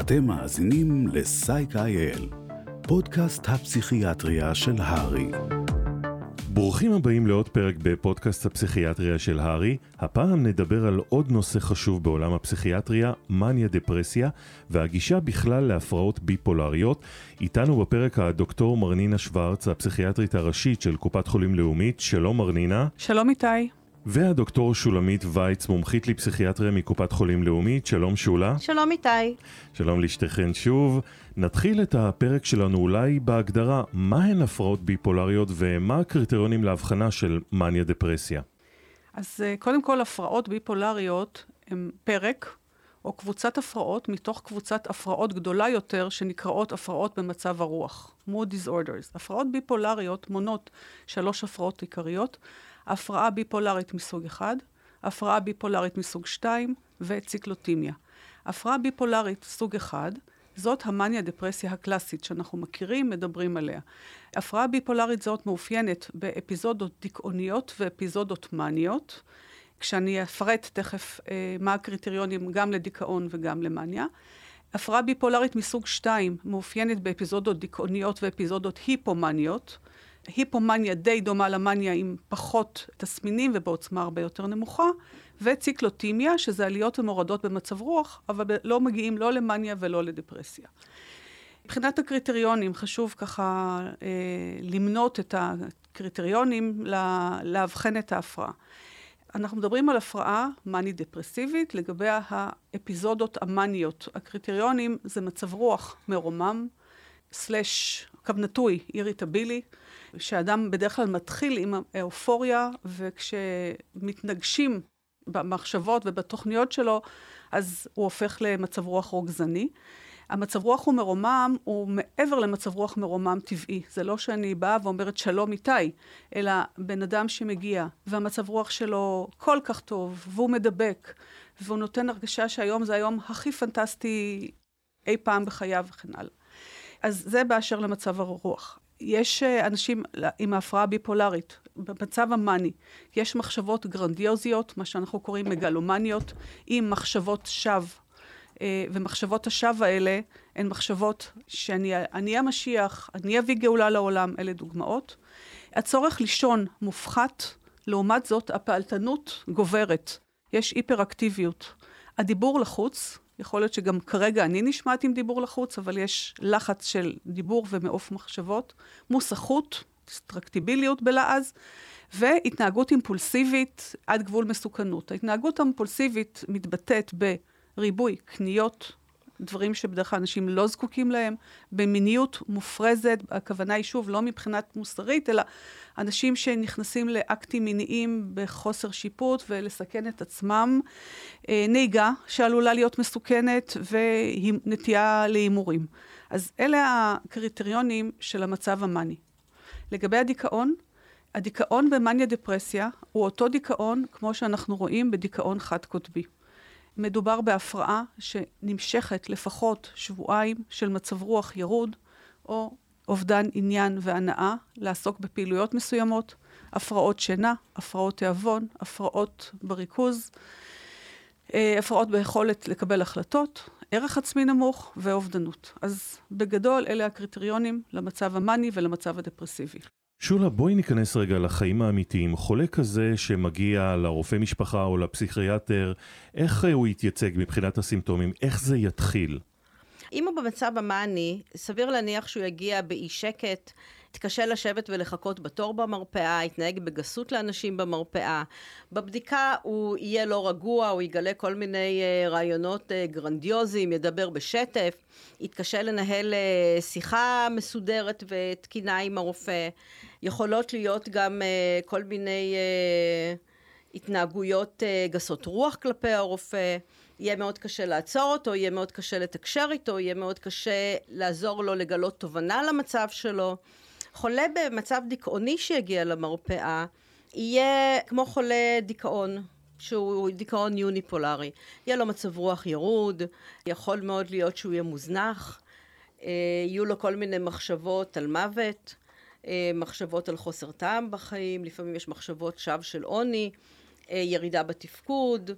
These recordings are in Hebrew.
אתם מאזינים ל-Psych.il, פודקאסט הפסיכיאטריה של הרי. ברוכים הבאים לעוד פרק בפודקאסט הפסיכיאטריה של הארי. הפעם נדבר על עוד נושא חשוב בעולם הפסיכיאטריה, מניה דפרסיה, והגישה בכלל להפרעות ביפולריות. איתנו בפרק הדוקטור מרנינה שוורץ, הפסיכיאטרית הראשית של קופת חולים לאומית. שלום מרנינה. שלום איתי. והדוקטור שולמית וייץ, מומחית לפסיכיאטריה מקופת חולים לאומית, שלום שולה. שלום איתי. שלום לשתיכן שוב. נתחיל את הפרק שלנו אולי בהגדרה, מהן הפרעות ביפולריות ומה הקריטריונים להבחנה של מניה דפרסיה. אז אה, קודם כל, הפרעות ביפולריות הם פרק או קבוצת הפרעות מתוך קבוצת הפרעות גדולה יותר שנקראות הפרעות במצב הרוח, mood disorders. הפרעות ביפולריות מונות שלוש הפרעות עיקריות. הפרעה ביפולרית מסוג 1, הפרעה ביפולרית מסוג 2 וציקלוטימיה. הפרעה ביפולרית סוג 1, זאת המאניה דפרסיה הקלאסית שאנחנו מכירים, מדברים עליה. הפרעה ביפולרית זאת מאופיינת באפיזודות דיכאוניות ואפיזודות מאניות, כשאני אפרט תכף אה, מה הקריטריונים גם לדיכאון וגם למאניה. הפרעה ביפולרית מסוג 2 מאופיינת באפיזודות דיכאוניות ואפיזודות היפומניות. היפומניה די דומה למניה עם פחות תסמינים ובעוצמה הרבה יותר נמוכה, וציקלוטימיה, שזה עליות ומורדות במצב רוח, אבל לא מגיעים לא למניה ולא לדפרסיה. מבחינת הקריטריונים, חשוב ככה אה, למנות את הקריטריונים, לה, לאבחן את ההפרעה. אנחנו מדברים על הפרעה מאנית-דפרסיבית, לגבי האפיזודות המאניות. הקריטריונים זה מצב רוח מרומם, סלש קו נטוי, איריטבילי, שאדם בדרך כלל מתחיל עם האופוריה, וכשמתנגשים במחשבות ובתוכניות שלו, אז הוא הופך למצב רוח רוגזני. המצב רוח הוא מרומם, הוא מעבר למצב רוח מרומם טבעי. זה לא שאני באה ואומרת שלום איתי, אלא בן אדם שמגיע, והמצב רוח שלו כל כך טוב, והוא מדבק, והוא נותן הרגשה שהיום זה היום הכי פנטסטי אי פעם בחייו וכן הלאה. אז זה באשר למצב הרוח. יש אה, אנשים עם ההפרעה הביפולרית, במצב המאני, יש מחשבות גרנדיוזיות, מה שאנחנו קוראים מגלומניות, עם מחשבות שווא. אה, ומחשבות השווא האלה הן מחשבות שאני המשיח, אני אביא גאולה לעולם, אלה דוגמאות. הצורך לישון מופחת, לעומת זאת הפעלתנות גוברת, יש היפראקטיביות. הדיבור לחוץ, יכול להיות שגם כרגע אני נשמעת עם דיבור לחוץ, אבל יש לחץ של דיבור ומעוף מחשבות, מוסכות, דיסטרקטיביליות בלעז, והתנהגות אימפולסיבית עד גבול מסוכנות. ההתנהגות האימפולסיבית מתבטאת בריבוי קניות, דברים שבדרך כלל אנשים לא זקוקים להם, במיניות מופרזת, הכוונה היא שוב לא מבחינת מוסרית, אלא אנשים שנכנסים לאקטים מיניים בחוסר שיפוט ולסכן את עצמם, אה, נהיגה שעלולה להיות מסוכנת ונטייה להימורים. אז אלה הקריטריונים של המצב המאני. לגבי הדיכאון, הדיכאון במאניה דפרסיה הוא אותו דיכאון כמו שאנחנו רואים בדיכאון חד-קוטבי. מדובר בהפרעה שנמשכת לפחות שבועיים של מצב רוח ירוד, או אובדן עניין והנאה לעסוק בפעילויות מסוימות, הפרעות שינה, הפרעות תיאבון, הפרעות בריכוז, אה, הפרעות ביכולת לקבל החלטות, ערך עצמי נמוך ואובדנות. אז בגדול אלה הקריטריונים למצב המאני ולמצב הדפרסיבי. שולה, בואי ניכנס רגע לחיים האמיתיים. חולה כזה שמגיע לרופא משפחה או לפסיכיאטר, איך הוא יתייצג מבחינת הסימפטומים? איך זה יתחיל? אם הוא במצב המאני, סביר להניח שהוא יגיע באי שקט, יתקשה לשבת ולחכות בתור במרפאה, יתנהג בגסות לאנשים במרפאה. בבדיקה הוא יהיה לא רגוע, הוא יגלה כל מיני uh, רעיונות uh, גרנדיוזיים, ידבר בשטף, יתקשה לנהל שיחה מסודרת ותקינה עם הרופא. יכולות להיות גם uh, כל מיני uh, התנהגויות uh, גסות רוח כלפי הרופא. יהיה מאוד קשה לעצור אותו, יהיה מאוד קשה לתקשר איתו, יהיה מאוד קשה לעזור לו לגלות תובנה למצב שלו. חולה במצב דיכאוני שיגיע למרפאה, יהיה כמו חולה דיכאון. שהוא דיכאון יוניפולרי. יהיה לו מצב רוח ירוד, יכול מאוד להיות שהוא יהיה מוזנח, אה, יהיו לו כל מיני מחשבות על מוות, אה, מחשבות על חוסר טעם בחיים, לפעמים יש מחשבות שווא של עוני, אה, ירידה בתפקוד,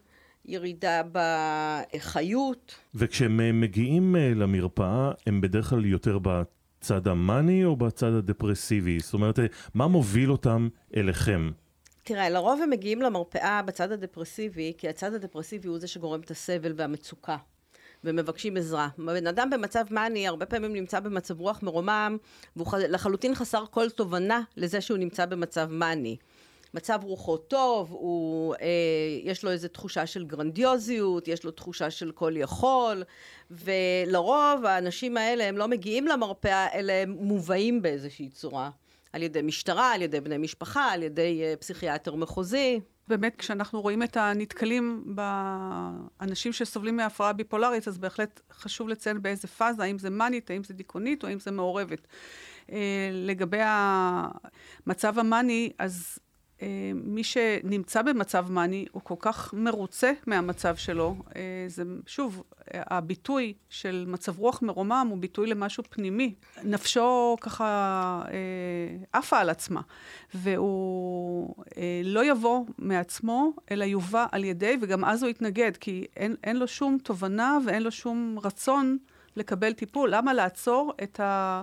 ירידה בחיות. וכשהם אה, מגיעים אה, למרפאה, הם בדרך כלל יותר בצד המאני או בצד הדפרסיבי? זאת אומרת, אה, מה מוביל אותם אליכם? תראה, לרוב הם מגיעים למרפאה בצד הדפרסיבי, כי הצד הדפרסיבי הוא זה שגורם את הסבל והמצוקה. ומבקשים עזרה. בן אדם במצב מאני הרבה פעמים נמצא במצב רוח מרומם, והוא לחלוטין חסר כל תובנה לזה שהוא נמצא במצב מאני. מצב רוחו טוב, הוא, אה, יש לו איזו תחושה של גרנדיוזיות, יש לו תחושה של כל יכול, ולרוב האנשים האלה הם לא מגיעים למרפאה, אלא הם מובאים באיזושהי צורה. על ידי משטרה, על ידי בני משפחה, על ידי אה, פסיכיאטר מחוזי. באמת, כשאנחנו רואים את הנתקלים באנשים שסובלים מהפרעה ביפולרית, אז בהחלט חשוב לציין באיזה פאזה, האם זה מאנית, האם זה דיכאונית או האם זה מעורבת. אה, לגבי המצב המאני, אז מי שנמצא במצב מאני הוא כל כך מרוצה מהמצב שלו. אה, זה, שוב, הביטוי של מצב רוח מרומם הוא ביטוי למשהו פנימי. נפשו ככה אה, עפה על עצמה, והוא לא יבוא מעצמו, אלא יובא על ידי, וגם אז הוא יתנגד, כי אין, אין לו שום תובנה ואין לו שום רצון לקבל טיפול. למה לעצור את ה...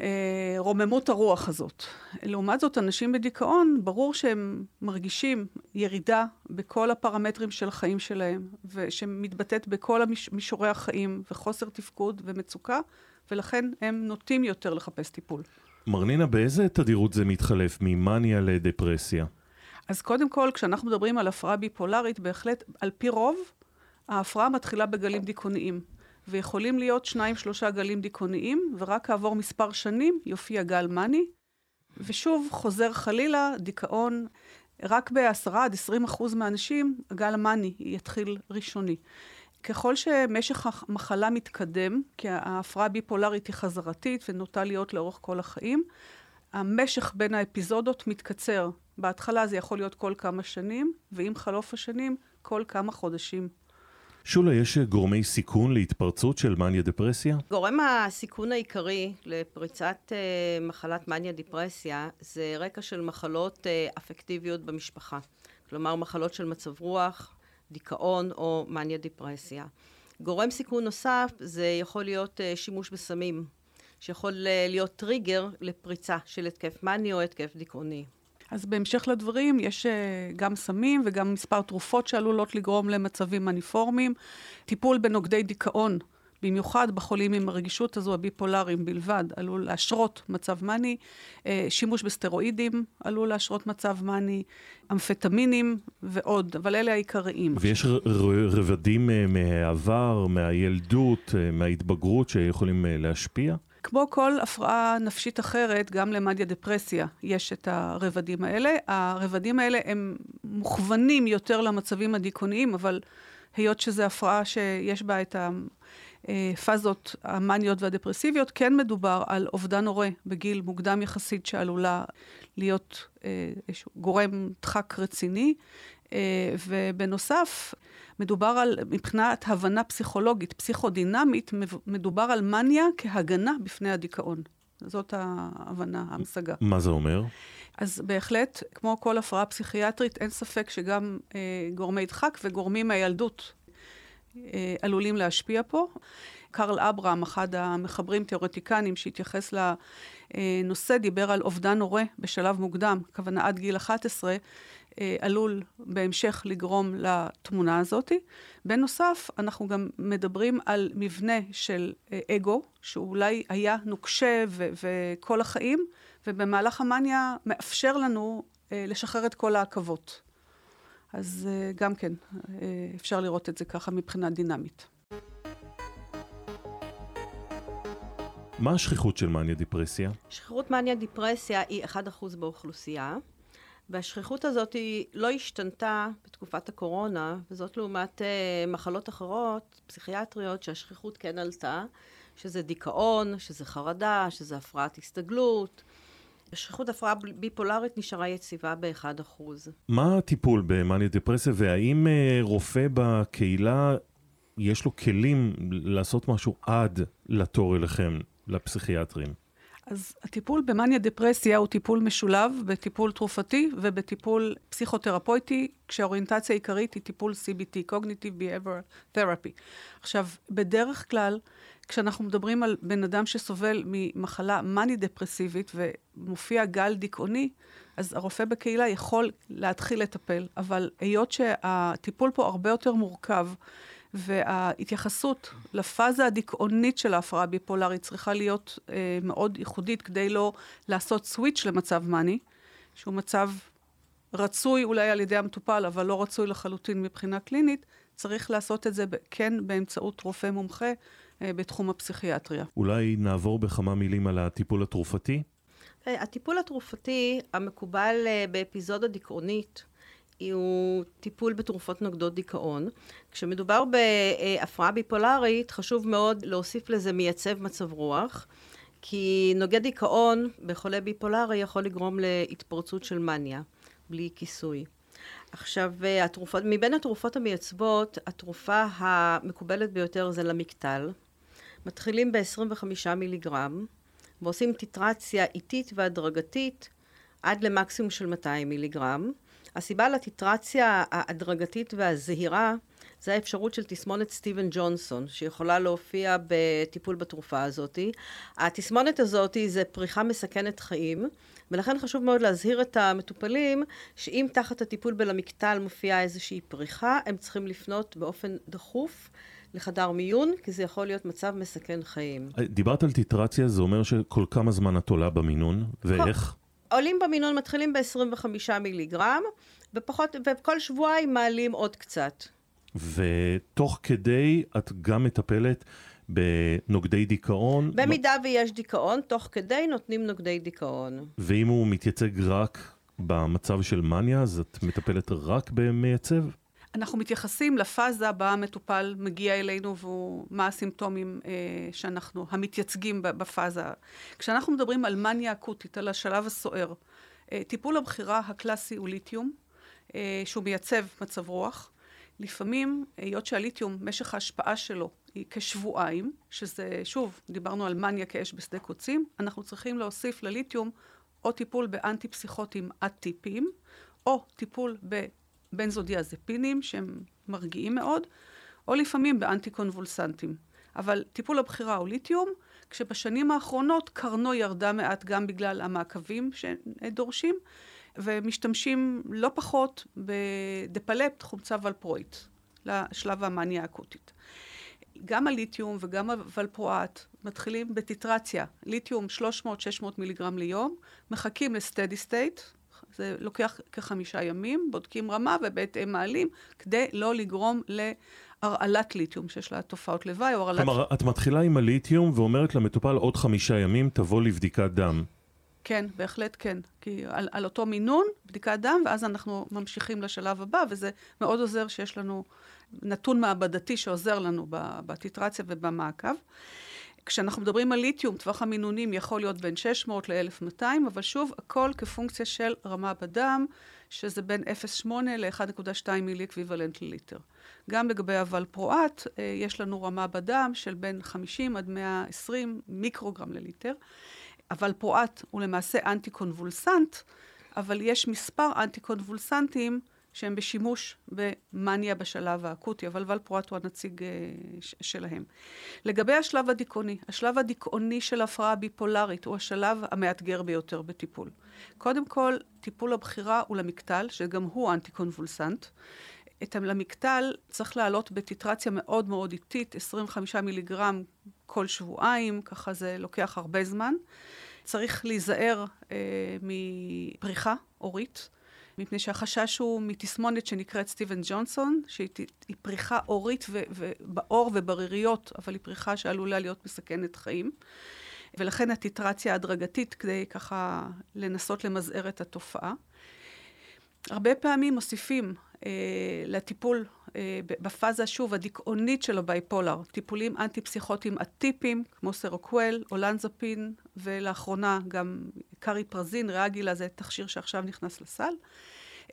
אה, רוממות הרוח הזאת. לעומת זאת, אנשים בדיכאון, ברור שהם מרגישים ירידה בכל הפרמטרים של החיים שלהם, ושמתבטאת בכל מישורי החיים, וחוסר תפקוד ומצוקה, ולכן הם נוטים יותר לחפש טיפול. מרנינה, באיזה תדירות זה מתחלף ממאניה לדפרסיה? אז קודם כל, כשאנחנו מדברים על הפרעה ביפולרית, בהחלט, על פי רוב, ההפרעה מתחילה בגלים דיכאוניים. ויכולים להיות שניים שלושה גלים דיכאוניים, ורק כעבור מספר שנים יופיע גל מאני, ושוב חוזר חלילה דיכאון. רק ב-10 עד 20 אחוז מהאנשים הגל המאני יתחיל ראשוני. ככל שמשך המחלה מתקדם, כי ההפרעה הביפולרית היא חזרתית ונוטה להיות לאורך כל החיים, המשך בין האפיזודות מתקצר. בהתחלה זה יכול להיות כל כמה שנים, ועם חלוף השנים, כל כמה חודשים. שולה, יש גורמי סיכון להתפרצות של מניה דפרסיה? גורם הסיכון העיקרי לפריצת uh, מחלת מניה דיפרסיה זה רקע של מחלות uh, אפקטיביות במשפחה. כלומר, מחלות של מצב רוח, דיכאון או מניה דיפרסיה. גורם סיכון נוסף זה יכול להיות uh, שימוש בסמים, שיכול uh, להיות טריגר לפריצה של התקף מני או התקף דיכאוני. אז בהמשך לדברים, יש uh, גם סמים וגם מספר תרופות שעלולות לגרום למצבים מניפורמיים. טיפול בנוגדי דיכאון, במיוחד בחולים עם הרגישות הזו, הביפולריים בלבד, עלול להשרות מצב מאני. Uh, שימוש בסטרואידים עלול להשרות מצב מאני, אמפטמינים ועוד, אבל אלה העיקריים. ויש רבדים uh, מהעבר, מהילדות, מההתבגרות שיכולים להשפיע? כמו כל הפרעה נפשית אחרת, גם למדיה דפרסיה יש את הרבדים האלה. הרבדים האלה הם מוכוונים יותר למצבים הדיכאוניים, אבל היות שזו הפרעה שיש בה את הפאזות המאניות והדפרסיביות, כן מדובר על אובדן הורה בגיל מוקדם יחסית שעלולה להיות אה, גורם דחק רציני. אה, ובנוסף, מדובר על, מבחינת הבנה פסיכולוגית, פסיכודינמית, מדובר על מניה כהגנה בפני הדיכאון. זאת ההבנה, ההמשגה. מה זה אומר? אז בהחלט, כמו כל הפרעה פסיכיאטרית, אין ספק שגם אה, גורמי דחק וגורמים מהילדות אה, עלולים להשפיע פה. קרל אברהם, אחד המחברים תיאורטיקנים שהתייחס לנושא, דיבר על אובדן הורה בשלב מוקדם, הכוונה עד גיל 11, אה, עלול בהמשך לגרום לתמונה הזאת. בנוסף, אנחנו גם מדברים על מבנה של אה, אגו, שאולי היה נוקשה וכל החיים, ובמהלך המאניה מאפשר לנו אה, לשחרר את כל העכבות. אז גם כן, אפשר לראות את זה ככה מבחינה דינמית. מה השכיחות של מניה דיפרסיה? שכיחות מניה דיפרסיה היא 1% באוכלוסייה. והשכיחות הזאת היא לא השתנתה בתקופת הקורונה, וזאת לעומת uh, מחלות אחרות, פסיכיאטריות, שהשכיחות כן עלתה, שזה דיכאון, שזה חרדה, שזה הפרעת הסתגלות. השכיחות הפרעה ביפולרית נשארה יציבה ב-1%. מה הטיפול במאניה דפרסיה, והאם uh, רופא בקהילה, יש לו כלים לעשות משהו עד לתור אליכם, לפסיכיאטרים? אז הטיפול במאניה דפרסיה הוא טיפול משולב בטיפול תרופתי ובטיפול פסיכותרפויטי, כשהאוריינטציה העיקרית היא טיפול CBT, Cognitive Behavior Therapy. עכשיו, בדרך כלל, כשאנחנו מדברים על בן אדם שסובל ממחלה מאני-דפרסיבית ומופיע גל דיכאוני, אז הרופא בקהילה יכול להתחיל לטפל, אבל היות שהטיפול פה הרבה יותר מורכב, וההתייחסות לפאזה הדיכאונית של ההפרעה הביפולרית צריכה להיות אה, מאוד ייחודית כדי לא לעשות סוויץ' למצב מאני, שהוא מצב רצוי אולי על ידי המטופל, אבל לא רצוי לחלוטין מבחינה קלינית, צריך לעשות את זה כן באמצעות רופא מומחה אה, בתחום הפסיכיאטריה. אולי נעבור בכמה מילים על הטיפול התרופתי? אה, הטיפול התרופתי המקובל אה, באפיזודה דיכאונית הוא טיפול בתרופות נוגדות דיכאון. כשמדובר בהפרעה ביפולרית, חשוב מאוד להוסיף לזה מייצב מצב רוח, כי נוגד דיכאון בחולה ביפולרי יכול לגרום להתפרצות של מניה, בלי כיסוי. עכשיו, התרופות, מבין התרופות המייצבות, התרופה המקובלת ביותר זה למקטל. מתחילים ב-25 מיליגרם, ועושים טיטרציה איטית והדרגתית עד למקסימום של 200 מיליגרם. הסיבה לטיטרציה ההדרגתית והזהירה זה האפשרות של תסמונת סטיבן ג'ונסון, שיכולה להופיע בטיפול בתרופה הזאת. התסמונת הזאת זה פריחה מסכנת חיים, ולכן חשוב מאוד להזהיר את המטופלים שאם תחת הטיפול בלמקטל מופיעה איזושהי פריחה, הם צריכים לפנות באופן דחוף לחדר מיון, כי זה יכול להיות מצב מסכן חיים. דיברת על טיטרציה, זה אומר שכל כמה זמן את עולה במינון, ואיך? עולים במינון מתחילים ב-25 מיליגרם, ופחות, וכל שבועיים מעלים עוד קצת. ותוך כדי את גם מטפלת בנוגדי דיכאון? במידה לא... ויש דיכאון, תוך כדי נותנים נוגדי דיכאון. ואם הוא מתייצג רק במצב של מניה, אז את מטפלת רק במייצב? אנחנו מתייחסים לפאזה בה המטופל מגיע אלינו ומה הסימפטומים אה, שאנחנו, המתייצגים בפאזה. כשאנחנו מדברים על מניה אקוטית, על השלב הסוער, אה, טיפול הבחירה הקלאסי הוא ליתיום, אה, שהוא מייצב מצב רוח. לפעמים, היות שהליתיום, משך ההשפעה שלו היא כשבועיים, שזה, שוב, דיברנו על מניה כאש בשדה קוצים, אנחנו צריכים להוסיף לליתיום או טיפול באנטי-פסיכוטיים אטיפיים, או טיפול בבנזודיאזפינים, שהם מרגיעים מאוד, או לפעמים באנטי-קונבולסנטים. אבל טיפול הבחירה הוא ליתיום, כשבשנים האחרונות קרנו ירדה מעט גם בגלל המעקבים שדורשים, ומשתמשים לא פחות בדפלפט, חומצה ולפרואית, לשלב המאניה האקוטית. גם הליתיום וגם הוולפרואט מתחילים בטיטרציה, ליתיום 300-600 מיליגרם ליום, מחכים לסטדי סטייט, זה לוקח כחמישה ימים, בודקים רמה ובהתאם מעלים, כדי לא לגרום להרעלת ליתיום, שיש לה תופעות לוואי או הרעלת... כלומר, את מתחילה עם הליתיום ואומרת למטופל עוד חמישה ימים, תבוא לבדיקת דם. כן, בהחלט כן. כי על, על אותו מינון, בדיקת דם, ואז אנחנו ממשיכים לשלב הבא, וזה מאוד עוזר שיש לנו נתון מעבדתי שעוזר לנו בטיטרציה ובמעקב. כשאנחנו מדברים על ליתיום, טווח המינונים יכול להיות בין 600 ל-1200, אבל שוב, הכל כפונקציה של רמה בדם, שזה בין 0.8 ל-1.2 milliequivalent לליטר. גם לגבי הוולפרואט, אה, יש לנו רמה בדם של בין 50 עד 120 מיקרוגרם לליטר. אבל פרואט הוא למעשה אנטי-קונבולסנט, אבל יש מספר אנטי-קונבולסנטים שהם בשימוש במאניה בשלב האקוטי, אבל ולפרואט הוא הנציג אה, שלהם. לגבי השלב הדיכאוני, השלב הדיכאוני של הפרעה ביפולרית הוא השלב המאתגר ביותר בטיפול. קודם כל, טיפול הבחירה הוא למקטל, שגם הוא אנטי-קונבולסנט. את המקטל צריך לעלות בטיטרציה מאוד מאוד איטית, 25 מיליגרם כל שבועיים, ככה זה לוקח הרבה זמן. צריך להיזהר אה, מפריחה אורית, מפני שהחשש הוא מתסמונת שנקראת סטיבן ג'ונסון, שהיא פריחה אורית בעור ובריריות, אבל היא פריחה שעלולה להיות מסכנת חיים. ולכן הטיטרציה ההדרגתית כדי ככה לנסות למזער את התופעה. הרבה פעמים מוסיפים אה, לטיפול אה, בפאזה, שוב, הדיכאונית של הבייפולר, טיפולים אנטי-פסיכוטיים אטיפיים, כמו סרוקוול, אולנזפין, ולאחרונה גם קאריפרזין, ריאגילה, זה תכשיר שעכשיו נכנס לסל.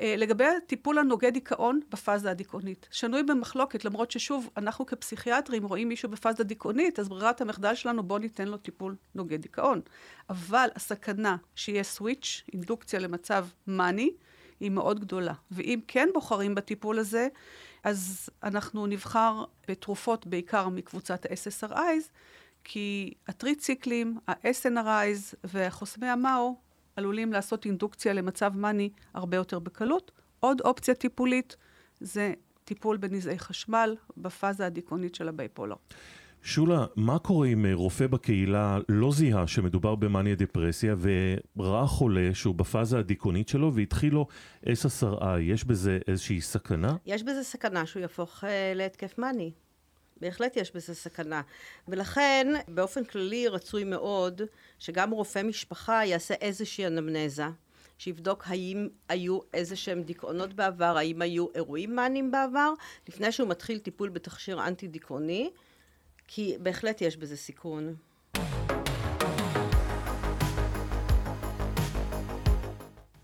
אה, לגבי הטיפול הנוגד דיכאון בפאזה הדיכאונית. שנוי במחלוקת, למרות ששוב, אנחנו כפסיכיאטרים רואים מישהו בפאזה דיכאונית, אז ברירת המחדל שלנו, בואו ניתן לו טיפול נוגד דיכאון. אבל הסכנה שיהיה switch, אינדוקציה למצב מאני, היא מאוד גדולה. ואם כן בוחרים בטיפול הזה, אז אנחנו נבחר בתרופות בעיקר מקבוצת ה-SSRIs, כי הטריציקלים, ה-SNRIs והחוסמי המאו עלולים לעשות אינדוקציה למצב מאני הרבה יותר בקלות. עוד אופציה טיפולית זה טיפול בנזעי חשמל בפאזה הדיכאונית של הבייפולר. שולה, מה קורה אם רופא בקהילה לא זיהה שמדובר במאניה דפרסיה וראה חולה שהוא בפאזה הדיכאונית שלו והתחיל לו SSRI, יש בזה איזושהי סכנה? יש בזה סכנה שהוא יהפוך uh, להתקף מאני. בהחלט יש בזה סכנה. ולכן, באופן כללי רצוי מאוד שגם רופא משפחה יעשה איזושהי אנמנזה, שיבדוק האם היו איזה שהם דיכאונות בעבר, האם היו אירועים מאניים בעבר, לפני שהוא מתחיל טיפול בתכשיר אנטי דיכאוני, כי בהחלט יש בזה סיכון.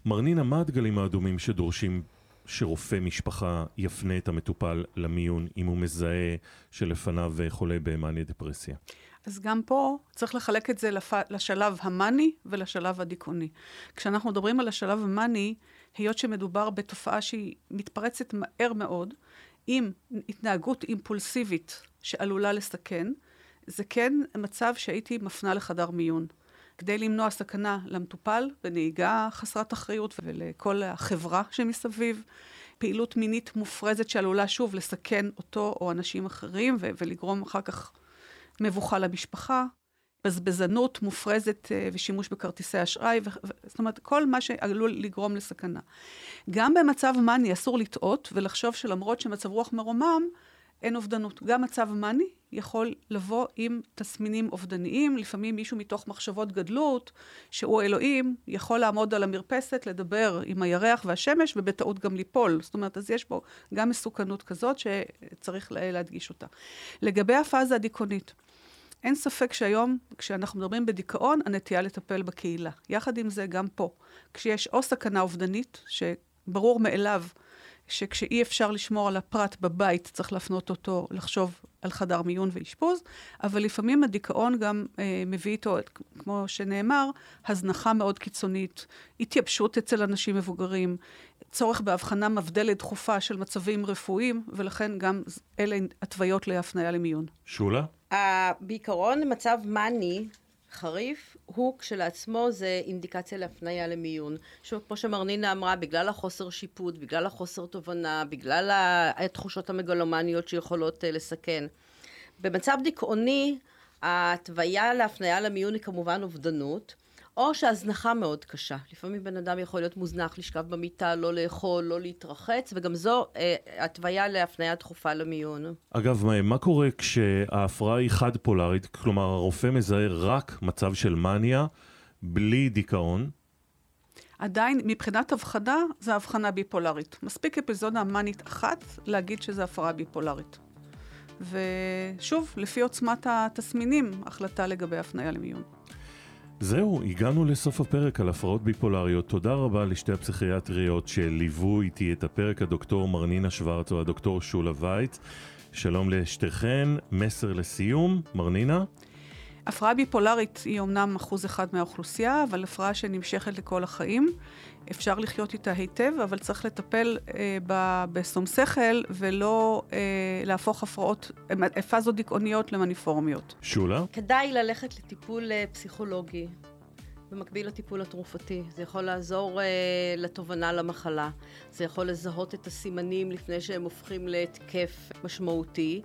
מרנינה, מה הדגלים האדומים שדורשים שרופא משפחה יפנה את המטופל למיון אם הוא מזהה שלפניו חולה במאניה דפרסיה? אז גם פה צריך לחלק את זה לפ... לשלב המאני ולשלב הדיכאוני. כשאנחנו מדברים על השלב המאני, היות שמדובר בתופעה שהיא מתפרצת מהר מאוד, עם התנהגות אימפולסיבית שעלולה לסכן, זה כן מצב שהייתי מפנה לחדר מיון. כדי למנוע סכנה למטופל בנהיגה חסרת אחריות ולכל החברה שמסביב, פעילות מינית מופרזת שעלולה שוב לסכן אותו או אנשים אחרים ולגרום אחר כך מבוכה למשפחה, בזבזנות מופרזת אה, ושימוש בכרטיסי אשראי, ו- זאת אומרת, כל מה שעלול לגרום לסכנה. גם במצב מאני אסור לטעות ולחשוב שלמרות שמצב רוח מרומם, אין אובדנות. גם מצב מאני יכול לבוא עם תסמינים אובדניים, לפעמים מישהו מתוך מחשבות גדלות, שהוא אלוהים, יכול לעמוד על המרפסת, לדבר עם הירח והשמש, ובטעות גם ליפול. זאת אומרת, אז יש פה גם מסוכנות כזאת שצריך להדגיש אותה. לגבי הפאזה הדיכאונית, אין ספק שהיום, כשאנחנו מדברים בדיכאון, הנטייה לטפל בקהילה. יחד עם זה, גם פה, כשיש או סכנה אובדנית, שברור מאליו שכשאי אפשר לשמור על הפרט בבית, צריך להפנות אותו לחשוב על חדר מיון ואשפוז, אבל לפעמים הדיכאון גם אה, מביא איתו, כמו שנאמר, הזנחה מאוד קיצונית, התייבשות אצל אנשים מבוגרים, צורך בהבחנה מבדלת דחופה של מצבים רפואיים, ולכן גם אלה התוויות להפניה למיון. שולה? בעיקרון, מצב מאני חריף, הוא כשלעצמו זה אינדיקציה להפניה למיון. שוב, כמו שמרנינה אמרה, בגלל החוסר שיפוט, בגלל החוסר תובנה, בגלל התחושות המגלומניות שיכולות uh, לסכן. במצב דיכאוני, ההתוויה להפניה למיון היא כמובן אובדנות. או שהזנחה מאוד קשה. לפעמים בן אדם יכול להיות מוזנח, לשכב במיטה, לא לאכול, לא להתרחץ, וגם זו אה, התוויה להפניה דחופה למיון. אגב, מה, מה קורה כשההפרעה היא חד פולרית? כלומר, הרופא מזהה רק מצב של מניה, בלי דיכאון? עדיין, מבחינת הבחנה, זו הבחנה ביפולרית. מספיק אפיזודה מנית אחת להגיד שזו הפרעה ביפולרית. ושוב, לפי עוצמת התסמינים, החלטה לגבי הפניה למיון. זהו, הגענו לסוף הפרק על הפרעות ביפולריות. תודה רבה לשתי הפסיכיאטריות שליוו איתי את הפרק, הדוקטור מרנינה שוורץ והדוקטור שולה וייץ. שלום לשתיכן, מסר לסיום, מרנינה. הפרעה ביפולרית היא אומנם אחוז אחד מהאוכלוסייה, אבל הפרעה שנמשכת לכל החיים. אפשר לחיות איתה היטב, אבל צריך לטפל אה, ב, בשום שכל ולא אה, להפוך הפרעות, פאזות דיכאוניות למניפורמיות. שולה? כדאי ללכת לטיפול אה, פסיכולוגי. במקביל לטיפול התרופתי. זה יכול לעזור אה, לתובנה למחלה. זה יכול לזהות את הסימנים לפני שהם הופכים להתקף משמעותי.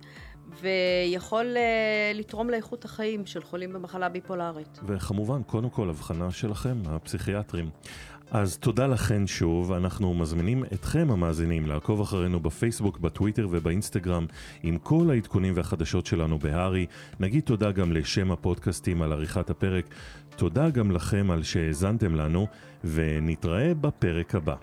ויכול uh, לתרום לאיכות החיים של חולים במחלה ביפולרית. וכמובן, קודם כל, הבחנה שלכם, הפסיכיאטרים. אז תודה לכן שוב, אנחנו מזמינים אתכם המאזינים לעקוב אחרינו בפייסבוק, בטוויטר ובאינסטגרם עם כל העדכונים והחדשות שלנו בהארי. נגיד תודה גם לשם הפודקאסטים על עריכת הפרק. תודה גם לכם על שהאזנתם לנו, ונתראה בפרק הבא.